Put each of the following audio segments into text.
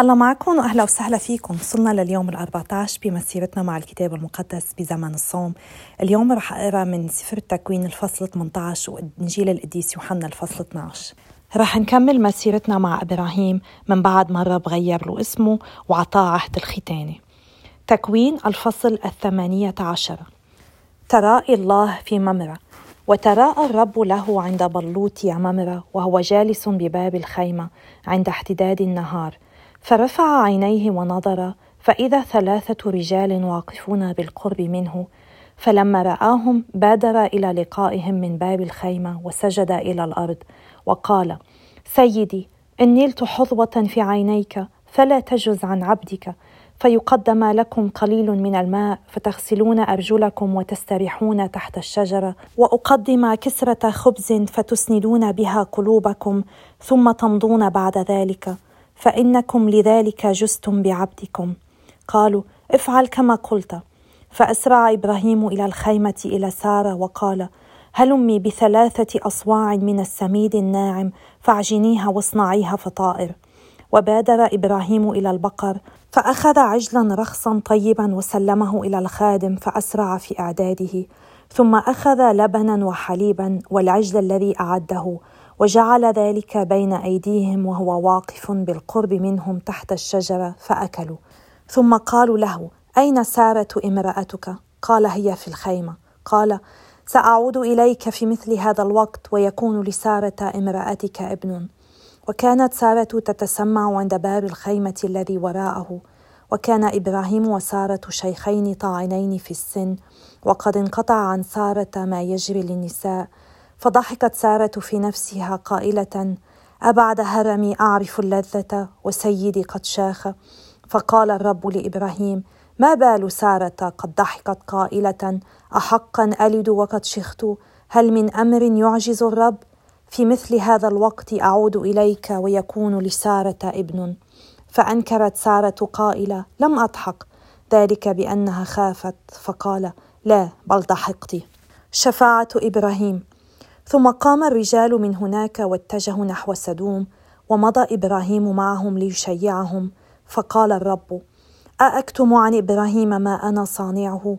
الله معكم واهلا وسهلا فيكم. وصلنا لليوم ال14 بمسيرتنا مع الكتاب المقدس بزمن الصوم. اليوم رح أقرأ من سفر التكوين الفصل 18 وإنجيل القديس يوحنا الفصل 12 رح نكمل مسيرتنا مع إبراهيم من بعد ما الرب غير له اسمه وعطاه عهد الختانة. تكوين الفصل الثمانية عشر. ترائي الله في ممرة وتراءى الرب له عند بلوط ممرة وهو جالس بباب الخيمة عند احتداد النهار. فرفع عينيه ونظر فإذا ثلاثة رجال واقفون بالقرب منه فلما رآهم بادر إلى لقائهم من باب الخيمة وسجد إلى الأرض وقال: سيدي إن نلت حظوة في عينيك فلا تجز عن عبدك فيقدم لكم قليل من الماء فتغسلون أرجلكم وتستريحون تحت الشجره وأقدم كسرة خبز فتسندون بها قلوبكم ثم تمضون بعد ذلك فإنكم لذلك جزتم بعبدكم. قالوا افعل كما قلت. فأسرع إبراهيم إلى الخيمة إلى سارة وقال هلمي بثلاثة أصواع من السميد الناعم فاعجنيها واصنعيها فطائر. وبادر إبراهيم إلى البقر فأخذ عجلا رخصا طيبا وسلمه إلى الخادم فأسرع في أعداده. ثم أخذ لبنا وحليبا والعجل الذي أعده. وجعل ذلك بين أيديهم وهو واقف بالقرب منهم تحت الشجرة فأكلوا. ثم قالوا له أين ساره امرأتك؟ قال هي في الخيمة. قال سأعود إليك في مثل هذا الوقت ويكون لسارة امرأتك ابن. وكانت سارة تتسمع عند باب الخيمة الذي وراءه. وكان إبراهيم وسارة شيخين طاعنين في السن. وقد انقطع عن سارة ما يجري للنساء. فضحكت سارة في نفسها قائلة أبعد هرمي أعرف اللذة وسيدي قد شاخ؟ فقال الرب لإبراهيم ما بال سارة قد ضحكت قائلة احقا ألد وقد شخت؟ هل من أمر يعجز الرب؟ في مثل هذا الوقت أعود إليك ويكون لسارة ابن. فأنكرت سارة قائلة لم أضحك. ذلك بأنها خافت فقال لا بل ضحكت. شفاعة إبراهيم. ثم قام الرجال من هناك واتجهوا نحو سدوم ومضى إبراهيم معهم ليشيعهم. فقال الرب أأكتم عن إبراهيم ما أنا صانعه؟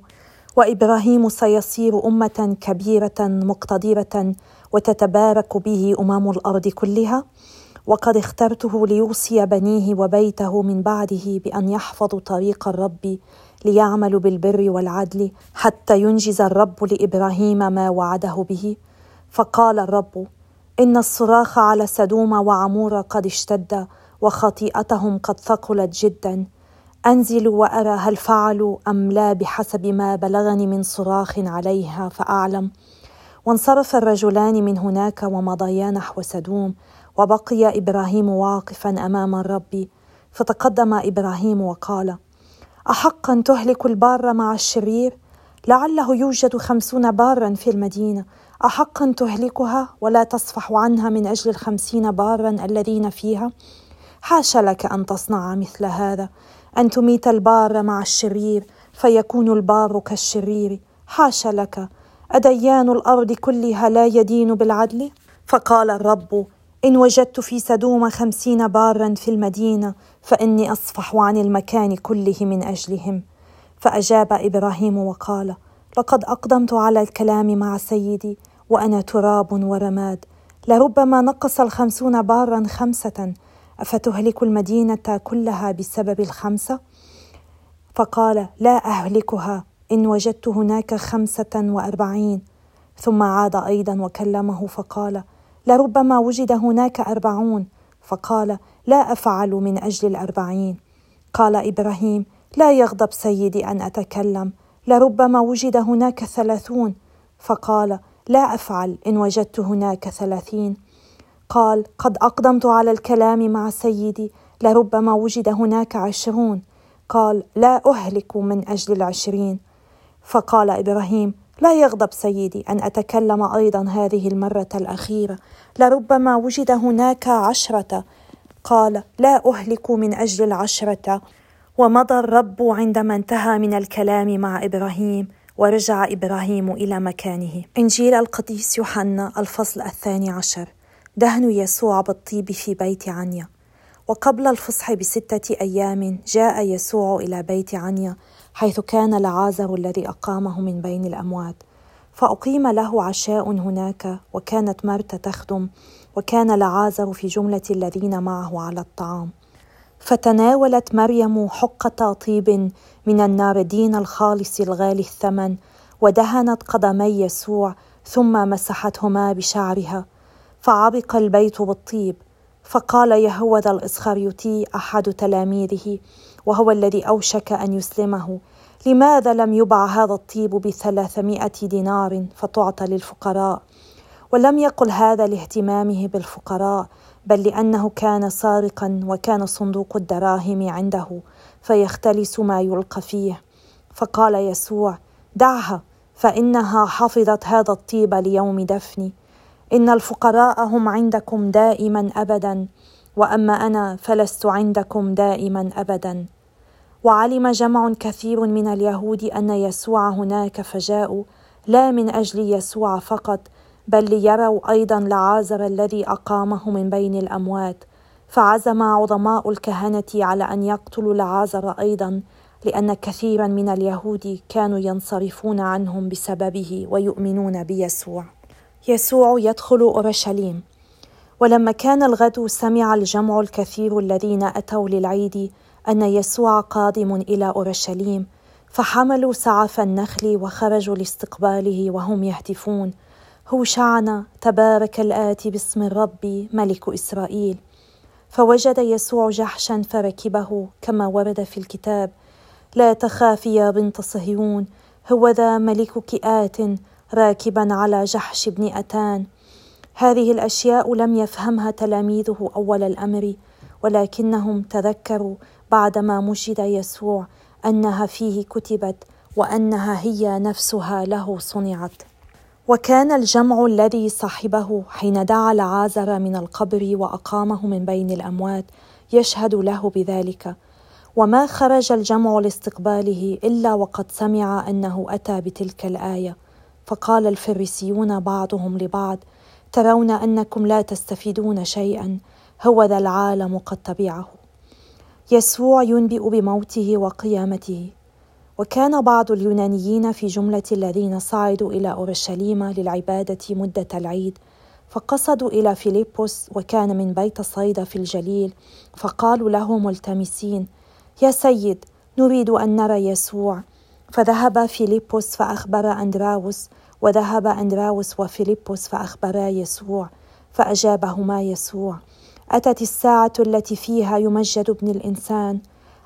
وإبراهيم سيصير أمة كبيرة مقتدرة وتتبارك به أمم الأرض كلها؟ وقد اخترته ليوصي بنيه وبيته من بعده بأن يحفظوا طريق الرب ليعملوا بالبر والعدل حتى ينجز الرب لإبراهيم ما وعده به. فقال الرب إن الصراخ على سدوم وعمور قد اشتد وخطيئتهم قد ثقلت جدا. أنزل وأرى هل فعلوا أم لا بحسب ما بلغني من صراخ عليها فأعلم. وانصرف الرجلان من هناك ومضيا نحو سدوم وبقي إبراهيم واقفا أمام الرب. فتقدم إبراهيم وقال احقا تهلك البار مع الشرير؟ لعله يوجد خمسون بارا في المدينة احقا تهلكها ولا تصفح عنها من أجل الخمسين بارا الذين فيها؟ حاش لك أن تصنع مثل هذا أن تميت البار مع الشرير فيكون البار كالشرير. حاش لك أديان الأرض كلها لا يدين بالعدل؟ فقال الرب إن وجدت في سدوم خمسين بارا في المدينة فإني أصفح عن المكان كله من أجلهم. فأجاب إبراهيم وقال لقد أقدمت على الكلام مع سيدي وأنا تراب ورماد. لربما نقص الخمسون بارا خمسة. أفتهلك المدينة كلها بسبب الخمسة؟ فقال لا أهلكها. إن وجدت هناك خمسة وأربعين. ثم عاد أيضا وكلمه فقال لربما وجد هناك أربعون. فقال لا أفعل من أجل الأربعين. قال إبراهيم لا يغضب سيدي أن أتكلم. لربما وجد هناك ثلاثون. فقال لا أفعل إن وجدت هناك ثلاثين. قال قد أقدمت على الكلام مع سيدي لربما وجد هناك عشرون. قال لا أهلك من أجل العشرين. فقال إبراهيم لا يغضب سيدي أن أتكلم أيضا هذه المرة الأخيرة. لربما وجد هناك عشرة. قال لا أهلك من أجل العشرة. ومضى الرب عندما انتهى من الكلام مع إبراهيم ورجع إبراهيم إلى مكانه. إنجيل القديس يوحنا الفصل الثاني عشر. دهن يسوع بالطيب في بيت عنيا. وقبل الفصح بستة أيام جاء يسوع إلى بيت عنيا حيث كان لعازر الذي أقامه من بين الأموات. فأقيم له عشاء هناك وكانت مرتا تخدم وكان لعازر في جملة الذين معه على الطعام. فتناولت مريم حقة طيب من الناردين الخالص الغالي الثمن ودهنت قدمي يسوع ثم مسحتهما بشعرها. فعبق البيت بالطيب فقال يهوذا الإسخريوتي أحد تلاميذه وهو الذي أوشك أن يسلمه لماذا لم يبع هذا الطيب بثلاثمائة دينار فتعطى للفقراء؟ ولم يقل هذا لاهتمامه بالفقراء بل لأنه كان سارقا وكان صندوق الدراهم عنده فيختلس ما يلقى فيه. فقال يسوع دعها فإنها حفظت هذا الطيب ليوم دفني. إن الفقراء هم عندكم دائما ابدا وأما أنا فلست عندكم دائما ابدا. وعلم جمع كثير من اليهود أن يسوع هناك فجاءوا لا من أجل يسوع فقط بل ليروا أيضا لعازر الذي أقامه من بين الأموات. فعزم عظماء الكهنة على أن يقتلوا لعازر أيضا لأن كثيرا من اليهود كانوا ينصرفون عنهم بسببه ويؤمنون بيسوع. يسوع يدخل أورشليم. ولما كان الغد سمع الجمع الكثير الذين أتوا للعيد أن يسوع قادم إلى أورشليم فحملوا سعف النخل وخرجوا لاستقباله وهم يهتفون. هوشعنا تبارك الاتي باسم الرب ملك إسرائيل. فوجد يسوع جحشا فركبه كما ورد في الكتاب. لا تخافي يا بنت صهيون هو ذا ملكك ات راكبا على جحش بن أتان. هذه الأشياء لم يفهمها تلاميذه أول الأمر ولكنهم تذكروا بعدما مجد يسوع أنها فيه كتبت وأنها هي نفسها له صنعت. وكان الجمع الذي صاحبه حين دعا العازر من القبر وأقامه من بين الأموات يشهد له بذلك. وما خرج الجمع لاستقباله إلا وقد سمع أنه أتى بتلك الآية. فقال الفريسيون بعضهم لبعض ترون أنكم لا تستفيدون شيئا هو ذا العالم قد تبعه. يسوع ينبئ بموته وقيامته. وكان بعض اليونانيين في جملة الذين صعدوا إلى أورشليم للعبادة مدة العيد فقصدوا إلى فيليبوس وكان من بيت صيدا في الجليل فقالوا له ملتمسين يا سيد نريد أن نرى يسوع. فذهب فيليبوس فأخبر أندراوس وذهب أندراوس وفيليبوس فأخبرا يسوع فأجابهما يسوع أتت الساعة التي فيها يمجد ابن الإنسان.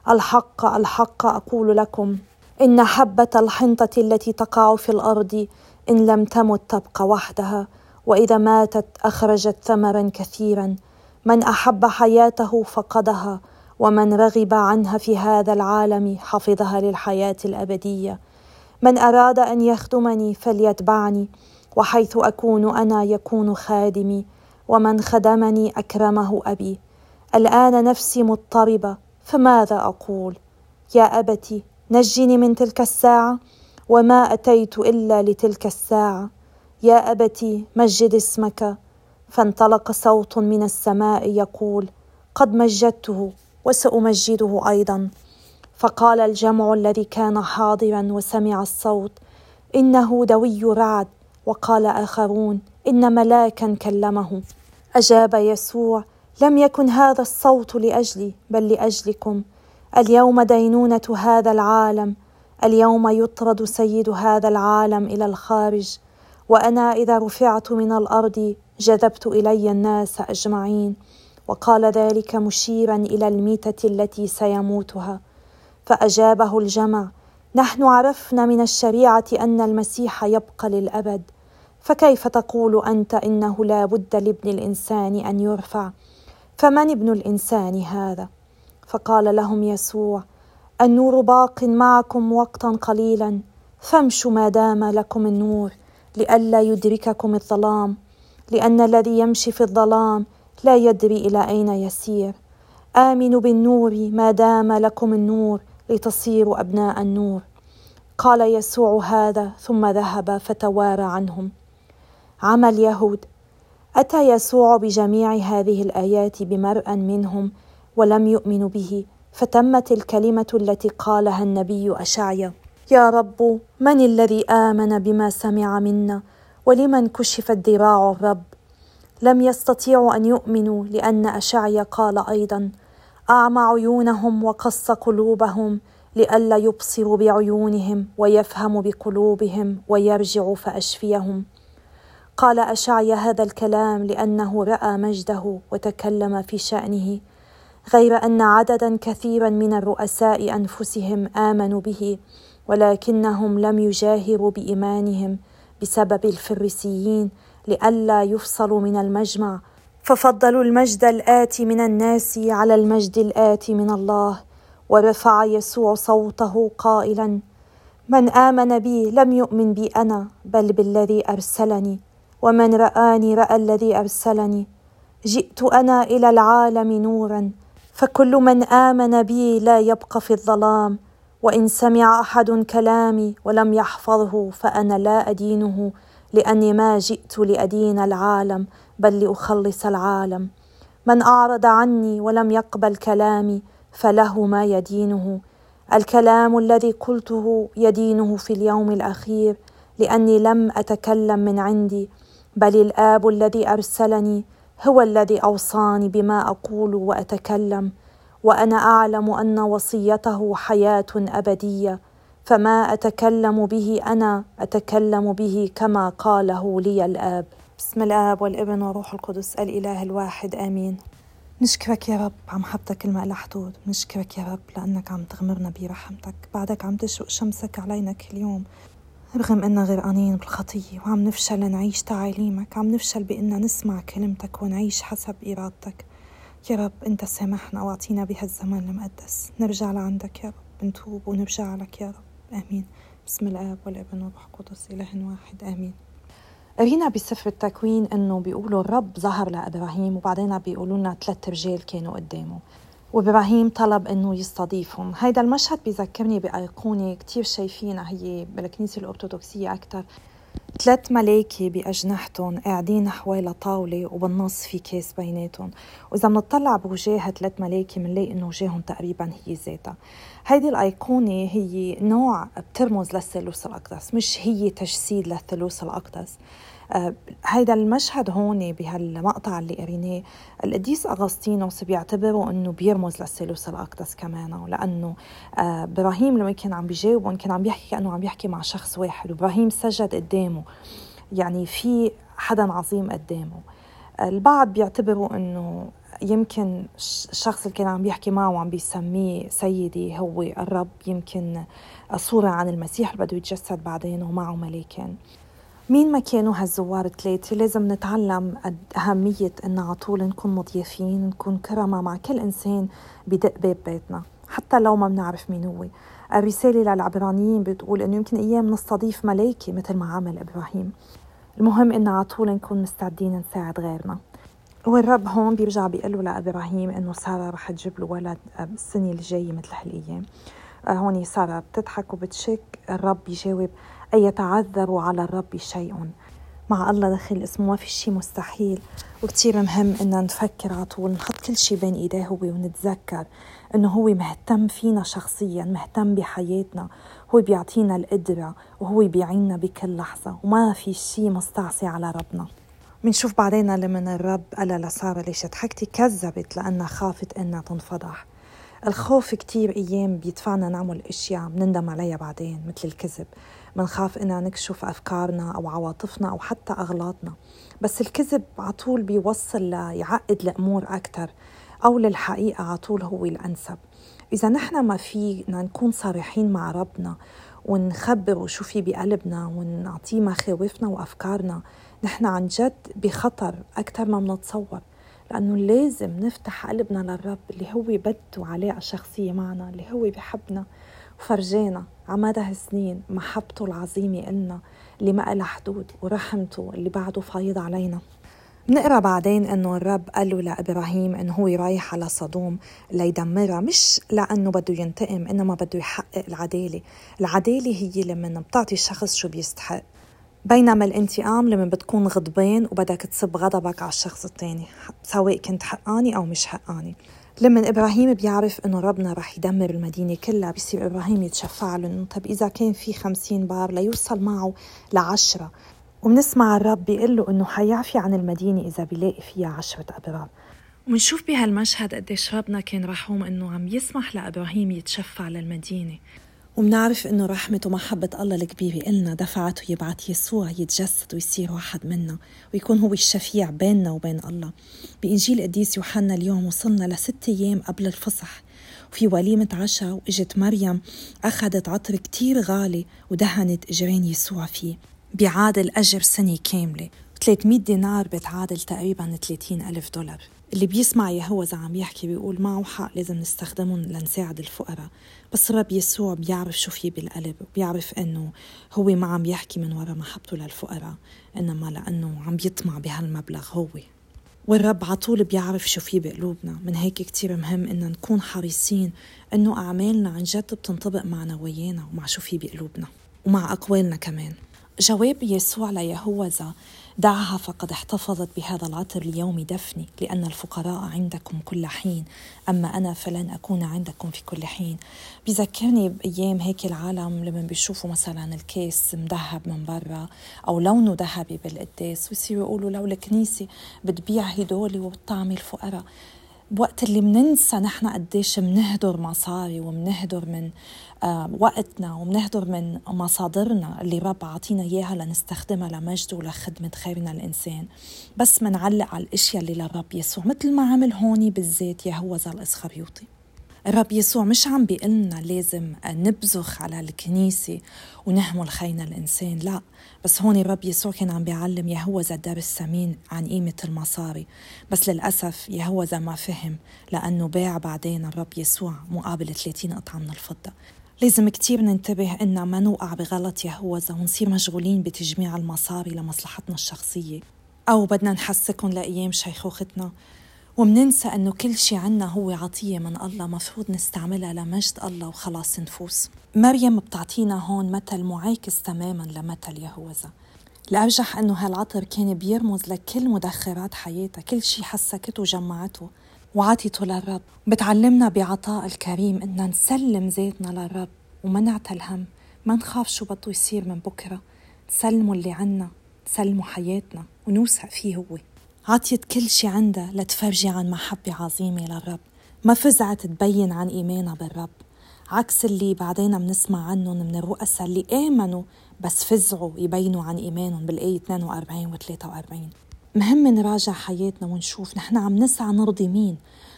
الحق الحق أقول لكم. إن حبة الحنطة التي تقع في الأرض إن لم تمت تبقى وحدها وإذا ماتت أخرجت ثمرا كثيرا. من أحب حياته فقدها ومن رغب عنها في هذا العالم حفظها للحياة الأبدية. من أراد أن يخدمني فليتبعني وحيث أكون أنا يكون خادمي ومن خدمني أكرمه أبي. الآن نفسي مضطربة فماذا أقول؟ يا ابت نجني من تلك الساعة وما أتيت إلا لتلك الساعة. يا ابت مجد اسمك. فانطلق صوت من السماء يقول قد مجدته وسأمجده أيضا. فقال الجمع الذي كان حاضرا وسمع الصوت إنه دوي رعد. وقال آخرون إن ملاكا كلمه. أجاب يسوع لم يكن هذا الصوت لأجلي بل لأجلكم. اليوم دينونة هذا العالم اليوم يطرد سيد هذا العالم إلى الخارج وأنا إذا رفعت من الأرض جذبت إلي الناس أجمعين وقال ذلك مشيرا إلى الميتة التي سيموتها. فأجابه الجمع نحن عرفنا من الشريعة أن المسيح يبقى للأبد فكيف تقول أنت إنه لا بد لابن الإنسان أن يرفع؟ فمن ابن الإنسان هذا؟ فقال لهم يسوع النور باق معكم وقتا قليلا فامشوا ما دام لكم النور لئلا يدرككم الظلام لأن الذي يمشي في الظلام لا يدري إلى أين يسير. آمنوا بالنور ما دام لكم النور لتصيروا أبناء النور. قال يسوع هذا ثم ذهب فتوارى عنهم. عمى اليهود أتى يسوع بجميع هذه الآيات بمرأ منهم ولم يؤمنوا به فتمت الكلمة التي قالها النبي أشعيا. يا رب من الذي آمن بما سمع منا؟ ولمن كشفت ذراع الرب؟ لم يستطيعوا أن يؤمنوا لأن أشعيا قال أيضا أعمى عيونهم وقص قلوبهم لئلا يبصروا بعيونهم ويفهموا بقلوبهم ويرجعوا فأشفيهم. قال أشعيا هذا الكلام لأنه رأى مجده وتكلم في شأنه. غير أن عددا كثيرا من الرؤساء أنفسهم آمنوا به ولكنهم لم يجاهروا بإيمانهم بسبب الفريسيين لئلا يفصلوا من المجمع. ففضلوا المجد الآتي من الناس على المجد الآتي من الله ورفع يسوع صوته قائلا من آمن بي لم يؤمن بي أنا بل بالذي أرسلني ومن رآني رأى الذي أرسلني جئت أنا إلى العالم نورا فكل من آمن بي لا يبقى في الظلام وإن سمع أحد كلامي ولم يحفظه فأنا لا أدينه لأني ما جئت لأدين العالم بل لأخلص العالم. من أعرض عني ولم يقبل كلامي فله ما يدينه. الكلام الذي قلته يدينه في اليوم الأخير لأني لم أتكلم من عندي بل الآب الذي أرسلني هو الذي أوصاني بما أقول وأتكلم وأنا أعلم أن وصيته حياة أبدية فما أتكلم به أنا أتكلم به كما قاله لي الآب. بسم الآب والابن وروح القدس الإله الواحد آمين. نشكرك يا رب عم حبتك الماء لحدود نشكرك يا رب لأنك عم تغمرنا برحمتك. بعدك عم تشرق شمسك علينا كل يوم. رغم إننا غرقانين بالخطية وعم نفشل نعيش تعاليمك عم نفشل بإننا نسمع كلمتك ونعيش حسب إرادتك. يا رب أنت سامحنا وأعطينا بهالزمان المقدس. نرجع لعندك يا رب نتوب ونرجع لك يا رب. آمين. بسم الآب والابن والروح القدس إله واحد. آمين. قرينا بسفر التكوين إنه بيقولوا الرب ظهر لإبراهيم وبعدين بيقولوا لنا ثلاث رجال كانوا قدامه. وإبراهيم طلب إنه يستضيفهم. هيدا المشهد بيذكرني بأيقونة كثير شايفينها هي بالكنيسة الأرثوذكسية أكثر ثلاث ملايكة بأجنحتهم قاعدين حوالي طاولة وبالنص في كاس بيناتهم. وإذا بنطلع بوجاه ثلاث ملايكة بنلاقي إنه وجاههم تقريبا هي ذاتها. هيدي الأيقونة هي نوع بترمز للثالوث الأقدس مش هي تجسيد للثالوث الأقدس. هيدا المشهد هون بهالمقطع اللي قريناه القديس أغسطينوس بيعتبره إنه بيرمز للثالوث الأقدس كمان لأنه آه، إبراهيم لما كان عم بيجاوبهم كان عم بيحكي كأنه عم بيحكي مع شخص واحد وإبراهيم سجد قدامه. يعني في حدا عظيم قدامه. البعض بيعتبروا إنه يمكن الشخص اللي كان عم بيحكي معه وعم بيسميه سيدي هو الرب يمكن صورة عن المسيح اللي بده يتجسد بعدين ومعه ملاكين. مين ما كانوا هالزوار الثلاثة لازم نتعلم أهمية إن على طول نكون مضيافين نكون كرمة مع كل إنسان بدق باب بيتنا حتى لو ما بنعرف مين هو. الرسالة للعبرانيين بتقول إنه يمكن أيام نستضيف ملايكة مثل ما عمل إبراهيم. المهم إن على طول نكون مستعدين نساعد غيرنا. والرب هون بيرجع بيقول لإبراهيم إنه سارة رح تجيب له ولد السنة الجاية مثل هالأيام. آه، هون سارة بتضحك وبتشك الرب بيجاوب أن يتعذر على الرب شيء. مع الله دخل اسمه ما في شيء مستحيل. وكتير مهم إن نفكر على طول نحط كل شيء بين إيديه هو ونتذكر إنه هو مهتم فينا شخصيا مهتم بحياتنا. هو بيعطينا القدرة وهو بيعيننا بكل لحظة. وما في شيء مستعصي على ربنا. منشوف بعدين لمن الرب قال لسارة ليش ضحكتي؟ كذبت لأنها خافت إنها تنفضح. الخوف كتير أيام بيدفعنا نعمل أشياء بنندم عليها بعدين مثل الكذب. منخاف إننا نكشف أفكارنا أو عواطفنا أو حتى أغلاطنا. بس الكذب على طول بيوصل ليعقد الأمور أكثر أو للحقيقة على طول هو الأنسب. إذا نحن ما فينا نكون صريحين مع ربنا ونخبره شو في بقلبنا ونعطيه مخاوفنا وأفكارنا نحن عن جد بخطر أكثر ما بنتصور. لأنه لازم نفتح قلبنا للرب اللي هو بده علاقة شخصية معنا اللي هو بحبنا. وفرجانا عمدى هالسنين محبته العظيمة إلنا اللي ما لها حدود ورحمته اللي بعده فايض علينا. بنقرا بعدين إنه الرب قال له لإبراهيم إنه هو رايح على صدوم ليدمرها مش لإنه بده ينتقم إنما بده يحقق العدالة، العدالة هي لما بتعطي الشخص شو بيستحق. بينما الانتقام لما بتكون غضبان وبدك تصب غضبك على الشخص الثاني سواء كنت حقاني أو مش حقاني. لما إبراهيم بيعرف إنه ربنا رح يدمر المدينة كلها بيصير إبراهيم يتشفع له إنه طب إذا كان في خمسين بار ليوصل معه لعشرة. وبنسمع الرب بيقول له إنه حيعفي عن المدينة إذا بيلاقي فيها عشرة أبرار. ونشوف بهالمشهد قديش ربنا كان رحوم إنه عم يسمح لإبراهيم يتشفع للمدينة. ومنعرف إنه رحمة ومحبة الله الكبيرة إلنا دفعته يبعث يسوع يتجسد ويصير واحد منا ويكون هو الشفيع بيننا وبين الله. بإنجيل قديس يوحنا اليوم وصلنا لست أيام قبل الفصح. وفي وليمة عشاء وإجت مريم أخذت عطر كتير غالي ودهنت إجرين يسوع فيه. بيعادل أجر سنة كاملة. 300 دينار بتعادل تقريبا 30 ألف دولار. اللي بيسمع يهوذا عم يحكي بيقول معه حق لازم نستخدمهم لنساعد الفقراء. بس الرب يسوع بيعرف شو في بالقلب بيعرف إنه هو ما عم يحكي من وراء محبته للفقراء إنما لأنه عم يطمع بهالمبلغ هو. والرب عطول بيعرف شو في بقلوبنا. من هيك كتير مهم إن نكون حريصين إنه أعمالنا عن جد بتنطبق مع نوايانا ومع شو في بقلوبنا ومع أقوالنا كمان. جواب يسوع ليهوذا دعها فقد احتفظت بهذا العطر ليوم دفني لأن الفقراء عندكم كل حين. أما أنا فلن أكون عندكم في كل حين. بذكرني بأيام هيك العالم لما بيشوفوا مثلا الكيس مذهب من برا أو لونه ذهبي بالقداس ويصيروا يقولوا لو الكنيسة بتبيع هدول وبتطعمي الفقراء. بوقت اللي مننسى نحن قديش منهدر مصاري ومنهدر من آه، وقتنا ومنهدر من مصادرنا اللي رب عطينا إياها لنستخدمها لمجد ولخدمة خيرنا الإنسان. بس منعلق على الأشياء اللي للرب يسوع مثل ما عمل هوني بالذات يهوذا الإسخريوطي الرب يسوع مش عم بيقلنا لازم نبزخ على الكنيسة ونهمل خينا الإنسان لا. بس هون الرب يسوع كان عم بيعلم يهوذا الدرس ثمين عن قيمة المصاري. بس للأسف يهوذا ما فهم لأنه باع بعدين الرب يسوع مقابل 30 قطعة من الفضة. لازم كتير ننتبه إن ما نوقع بغلط يهوذا ونصير مشغولين بتجميع المصاري لمصلحتنا الشخصية. أو بدنا نحسكن لأيام شيخوختنا. ومننسى أنه كل شيء عنا هو عطية من الله مفروض نستعملها لمجد الله وخلاص نفوس مريم بتعطينا هون مثل معاكس تماما لمثل يهوذا. الأرجح أنه هالعطر كان بيرمز لكل مدخرات حياتها كل شيء حسكته وجمعته وعطيته للرب. بتعلمنا بعطاء الكريم إن نسلم ذاتنا للرب وما نعتل هم. ما نخاف شو بده يصير من بكرة. نسلمه اللي عنا نسلمه حياتنا ونوثق فيه هو. عطيت كل شي عندها لتفرجي عن محبة عظيمة للرب. ما فزعت تبين عن إيمانها بالرب. عكس اللي بعدين بنسمع عنهم من الرؤساء اللي آمنوا بس فزعوا يبينوا عن إيمانهم بالآية 42 و 43 مهم نراجع حياتنا ونشوف نحن عم نسعى نرضي مين؟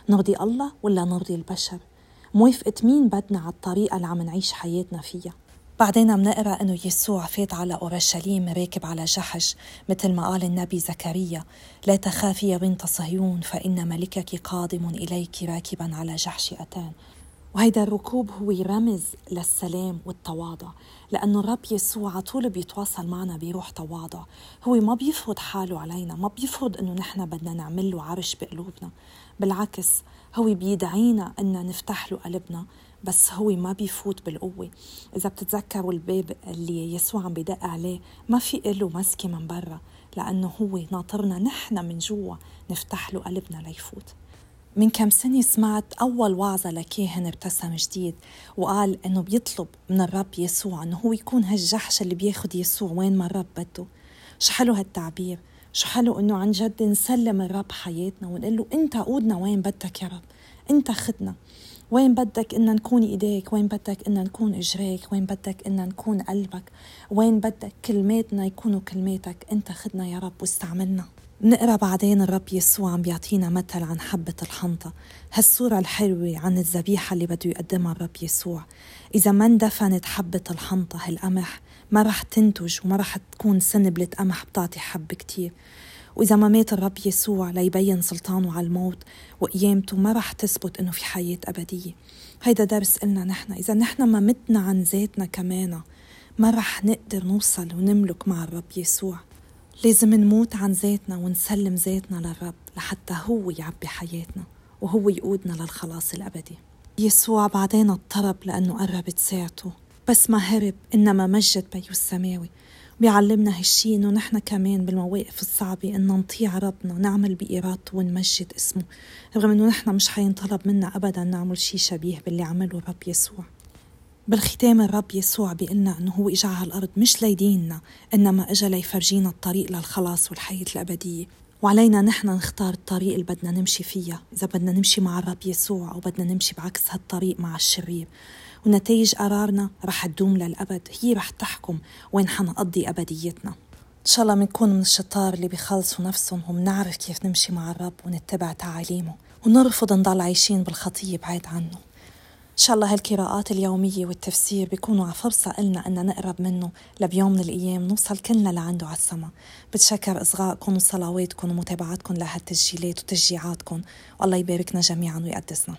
نرضي الله ولا نرضي البشر؟ موافقة مين بدنا على الطريقة اللي عم نعيش حياتنا فيها؟ بعدين عم نقرأ إنه يسوع فات على أورشليم راكب على جحش مثل ما قال النبي زكريا لا تخافي يا بنت صهيون فإن ملكك قادم إليك راكبا على جحش أتان. وهيدا الركوب هو رمز للسلام والتواضع لأنه الرب يسوع على طول بيتواصل معنا بروح تواضع. هو ما بيفرض حاله علينا ما بيفرض أنه نحن بدنا نعمل له عرش بقلوبنا. بالعكس هو بيدعينا أن نفتح له قلبنا. بس هو ما بيفوت بالقوة. إذا بتتذكروا الباب اللي يسوع عم بدق عليه ما في له مسكة من برا لأنه هو ناطرنا نحن من جوا نفتح له قلبنا ليفوت. من كم سنة سمعت أول وعظة لكاهن ابتسم جديد وقال إنه بيطلب من الرب يسوع إنه هو يكون هالجحش اللي بياخد يسوع وين ما الرب بده. شو حلو هالتعبير؟ شو حلو إنه عن جد نسلم الرب حياتنا ونقول له أنت قودنا وين بدك يا رب؟ أنت خدنا. وين بدك إن نكون إيديك؟ وين بدك إن نكون إجريك؟ وين بدك إن نكون قلبك؟ وين بدك كلماتنا يكونوا كلماتك؟ أنت خدنا يا رب واستعملنا. نقرأ بعدين الرب يسوع عم بيعطينا مثل عن حبة الحنطة. هالصورة الحلوة عن الذبيحة اللي بده يقدمها الرب يسوع. إذا ما اندفنت حبة الحنطة هالقمح ما رح تنتج وما رح تكون سنبلة قمح بتعطي حب كتير. وإذا ما مات الرب يسوع ليبين سلطانه على الموت وقيامته ما رح تثبت إنه في حياة أبدية. هيدا درس إلنا نحن. إذا نحن ما متنا عن ذاتنا كمان ما رح نقدر نوصل ونملك مع الرب يسوع. لازم نموت عن ذاتنا ونسلم ذاتنا للرب لحتى هو يعبي حياتنا وهو يقودنا للخلاص الأبدي. يسوع بعدين اضطرب لأنه قربت ساعته بس ما هرب إنما مجد بيو السماوي. بيعلمنا هالشي إنه نحن كمان بالمواقف الصعبة إنه نطيع ربنا نعمل بإرادته ونمجد اسمه. رغم إنه نحن مش حينطلب منا أبدا نعمل شي شبيه باللي عمله الرب يسوع. بالختام الرب يسوع بيقلنا إنه هو اجى على الأرض مش ليديننا إنما اجى ليفرجينا الطريق للخلاص والحياة الأبدية. وعلينا نحن نختار الطريق اللي بدنا نمشي فيها إذا بدنا نمشي مع الرب يسوع أو بدنا نمشي بعكس هالطريق مع الشرير. ونتائج قرارنا رح تدوم للأبد. هي رح تحكم وين حنقضي أبديتنا. إن شاء الله بنكون من الشطار اللي بيخلصوا نفسهم وبنعرف كيف نمشي مع الرب ونتبع تعاليمه ونرفض نضل عايشين بالخطية بعيد عنه. إن شاء الله هالقراءات اليومية والتفسير بيكونوا على فرصة إلنا إن نقرب منه لبيوم من الأيام نوصل كلنا لعنده على السما بتشكر إصغائكم وصلواتكم ومتابعتكم لهالتسجيلات وتشجيعاتكم. والله يباركنا جميعا ويقدسنا.